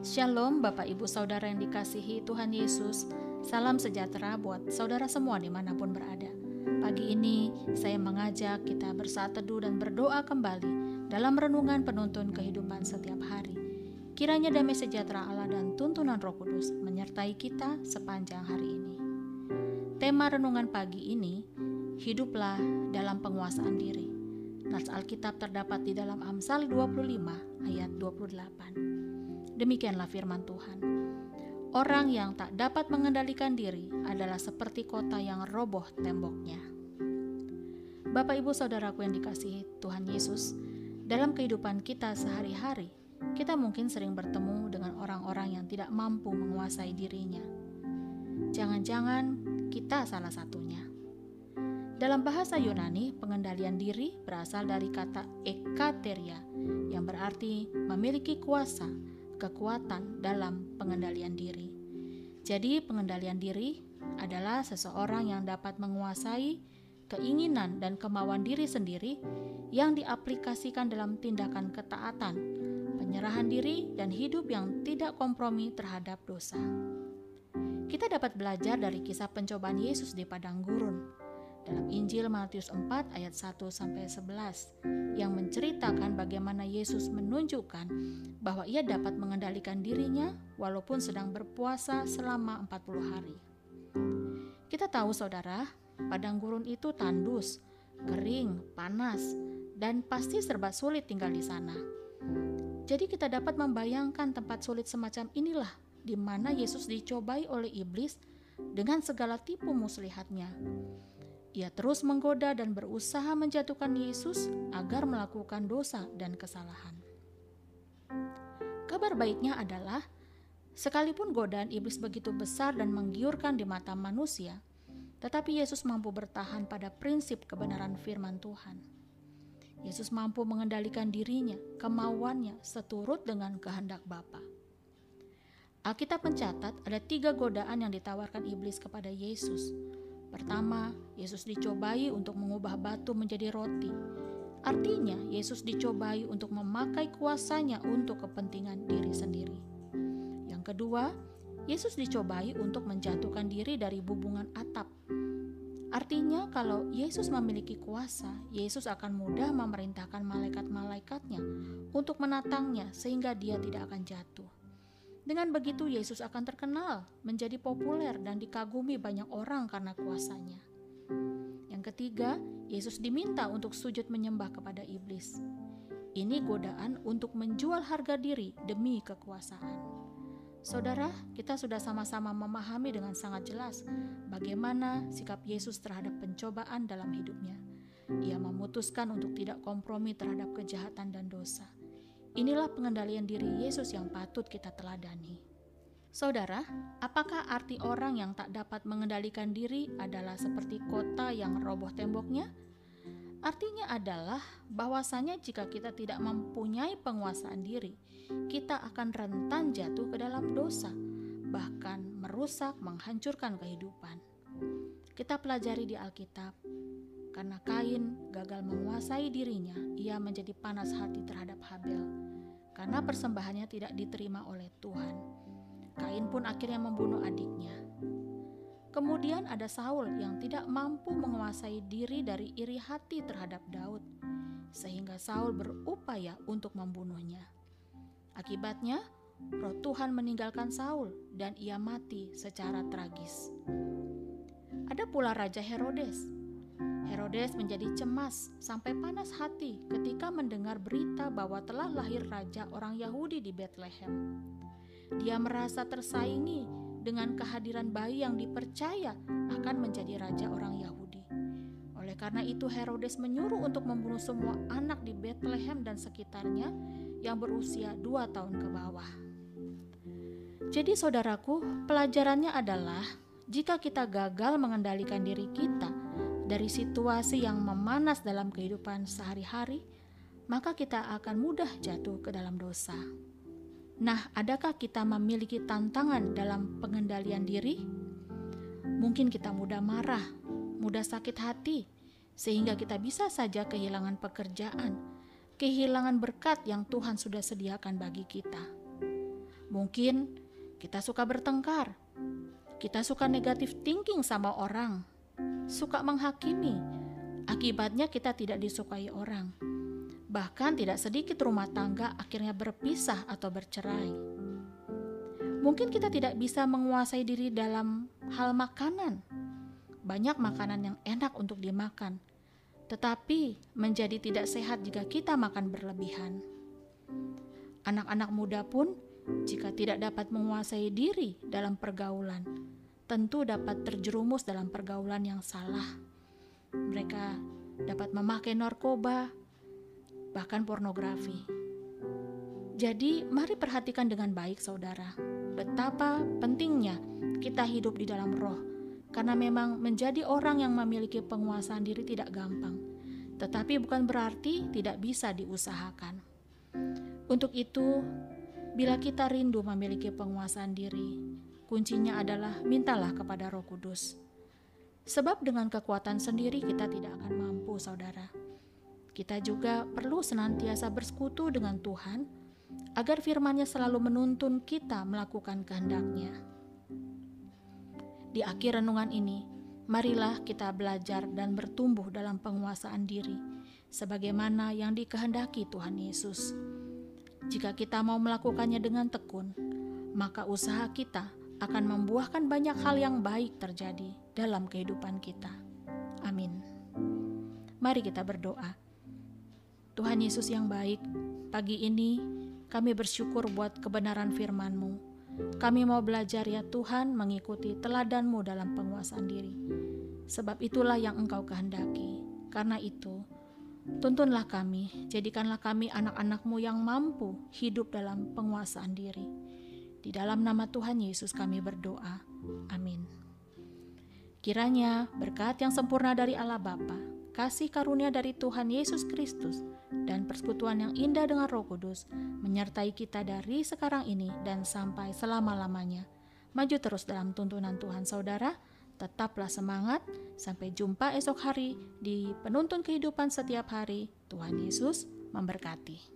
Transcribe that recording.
Shalom Bapak Ibu Saudara yang dikasihi Tuhan Yesus. Salam sejahtera buat saudara semua di mana pun berada. Pagi ini saya mengajak kita bersaat teduh dan berdoa kembali Dalam renungan penuntun kehidupan setiap hari. Kiranya damai sejahtera Allah dan tuntunan roh kudus menyertai kita sepanjang hari ini. Tema renungan pagi ini Hiduplah dalam penguasaan diri Nats Alkitab terdapat di dalam Amsal 25 ayat 28 Demikianlah firman Tuhan. Orang yang tak dapat mengendalikan diri adalah seperti kota yang roboh temboknya. Bapak, ibu, saudaraku yang dikasihi Tuhan Yesus, dalam kehidupan kita sehari-hari, kita mungkin sering bertemu dengan orang-orang yang tidak mampu menguasai dirinya. Jangan-jangan kita salah satunya. Dalam bahasa Yunani, pengendalian diri berasal dari kata ekateria, yang berarti memiliki kuasa kekuatan dalam pengendalian diri. Jadi, pengendalian diri adalah seseorang yang dapat menguasai keinginan dan kemauan diri sendiri yang diaplikasikan dalam tindakan ketaatan, penyerahan diri, dan hidup yang tidak kompromi terhadap dosa. Kita dapat belajar dari kisah pencobaan Yesus di padang gurun dalam Injil Matius 4 ayat 1 sampai 11 yang menceritakan bagaimana Yesus menunjukkan bahwa ia dapat mengendalikan dirinya walaupun sedang berpuasa selama 40 hari. Kita tahu saudara, padang gurun itu tandus, kering, panas, dan pasti serba sulit tinggal di sana. Jadi kita dapat membayangkan tempat sulit semacam inilah di mana Yesus dicobai oleh iblis dengan segala tipu muslihatnya ia terus menggoda dan berusaha menjatuhkan Yesus agar melakukan dosa dan kesalahan. Kabar baiknya adalah, sekalipun godaan iblis begitu besar dan menggiurkan di mata manusia, tetapi Yesus mampu bertahan pada prinsip kebenaran firman Tuhan. Yesus mampu mengendalikan dirinya, kemauannya seturut dengan kehendak Bapa. Alkitab mencatat ada tiga godaan yang ditawarkan iblis kepada Yesus, Pertama, Yesus dicobai untuk mengubah batu menjadi roti. Artinya, Yesus dicobai untuk memakai kuasanya untuk kepentingan diri sendiri. Yang kedua, Yesus dicobai untuk menjatuhkan diri dari bubungan atap. Artinya, kalau Yesus memiliki kuasa, Yesus akan mudah memerintahkan malaikat-malaikatnya untuk menatangnya sehingga dia tidak akan jatuh. Dengan begitu Yesus akan terkenal, menjadi populer dan dikagumi banyak orang karena kuasanya. Yang ketiga, Yesus diminta untuk sujud menyembah kepada iblis. Ini godaan untuk menjual harga diri demi kekuasaan. Saudara, kita sudah sama-sama memahami dengan sangat jelas bagaimana sikap Yesus terhadap pencobaan dalam hidupnya. Ia memutuskan untuk tidak kompromi terhadap kejahatan dan dosa. Inilah pengendalian diri Yesus yang patut kita teladani. Saudara, apakah arti orang yang tak dapat mengendalikan diri adalah seperti kota yang roboh temboknya? Artinya adalah bahwasanya jika kita tidak mempunyai penguasaan diri, kita akan rentan jatuh ke dalam dosa, bahkan merusak, menghancurkan kehidupan. Kita pelajari di Alkitab, karena Kain gagal menguasai dirinya, ia menjadi panas hati terhadap Habel karena persembahannya tidak diterima oleh Tuhan. Kain pun akhirnya membunuh adiknya. Kemudian ada Saul yang tidak mampu menguasai diri dari iri hati terhadap Daud, sehingga Saul berupaya untuk membunuhnya. Akibatnya, roh Tuhan meninggalkan Saul dan ia mati secara tragis. Ada pula Raja Herodes Herodes menjadi cemas sampai panas hati ketika mendengar berita bahwa telah lahir raja orang Yahudi di Bethlehem. Dia merasa tersaingi dengan kehadiran bayi yang dipercaya akan menjadi raja orang Yahudi. Oleh karena itu Herodes menyuruh untuk membunuh semua anak di Bethlehem dan sekitarnya yang berusia dua tahun ke bawah. Jadi saudaraku, pelajarannya adalah jika kita gagal mengendalikan diri kita, dari situasi yang memanas dalam kehidupan sehari-hari, maka kita akan mudah jatuh ke dalam dosa. Nah, adakah kita memiliki tantangan dalam pengendalian diri? Mungkin kita mudah marah, mudah sakit hati, sehingga kita bisa saja kehilangan pekerjaan, kehilangan berkat yang Tuhan sudah sediakan bagi kita. Mungkin kita suka bertengkar, kita suka negatif thinking sama orang, suka menghakimi. Akibatnya kita tidak disukai orang. Bahkan tidak sedikit rumah tangga akhirnya berpisah atau bercerai. Mungkin kita tidak bisa menguasai diri dalam hal makanan. Banyak makanan yang enak untuk dimakan, tetapi menjadi tidak sehat jika kita makan berlebihan. Anak-anak muda pun, jika tidak dapat menguasai diri dalam pergaulan, tentu dapat terjerumus dalam pergaulan yang salah. Mereka dapat memakai narkoba, bahkan pornografi. Jadi, mari perhatikan dengan baik, saudara, betapa pentingnya kita hidup di dalam roh karena memang menjadi orang yang memiliki penguasaan diri tidak gampang, tetapi bukan berarti tidak bisa diusahakan. Untuk itu, bila kita rindu memiliki penguasaan diri, kuncinya adalah mintalah kepada Roh Kudus. Sebab dengan kekuatan sendiri kita tidak akan mampu, saudara. Kita juga perlu senantiasa bersekutu dengan Tuhan agar firman-Nya selalu menuntun kita melakukan kehendak-Nya. Di akhir renungan ini, marilah kita belajar dan bertumbuh dalam penguasaan diri, sebagaimana yang dikehendaki Tuhan Yesus. Jika kita mau melakukannya dengan tekun, maka usaha kita akan membuahkan banyak hal yang baik terjadi dalam kehidupan kita. Amin. Mari kita berdoa. Tuhan Yesus yang baik, pagi ini kami bersyukur buat kebenaran firman-Mu kami mau belajar ya Tuhan mengikuti teladanmu dalam penguasaan diri. Sebab itulah yang engkau kehendaki. Karena itu, tuntunlah kami, jadikanlah kami anak-anakmu yang mampu hidup dalam penguasaan diri. Di dalam nama Tuhan Yesus kami berdoa. Amin. Kiranya berkat yang sempurna dari Allah Bapa, kasih karunia dari Tuhan Yesus Kristus, dan persekutuan yang indah dengan Roh Kudus menyertai kita dari sekarang ini dan sampai selama-lamanya. Maju terus dalam tuntunan Tuhan saudara, tetaplah semangat, sampai jumpa esok hari di penuntun kehidupan setiap hari. Tuhan Yesus memberkati.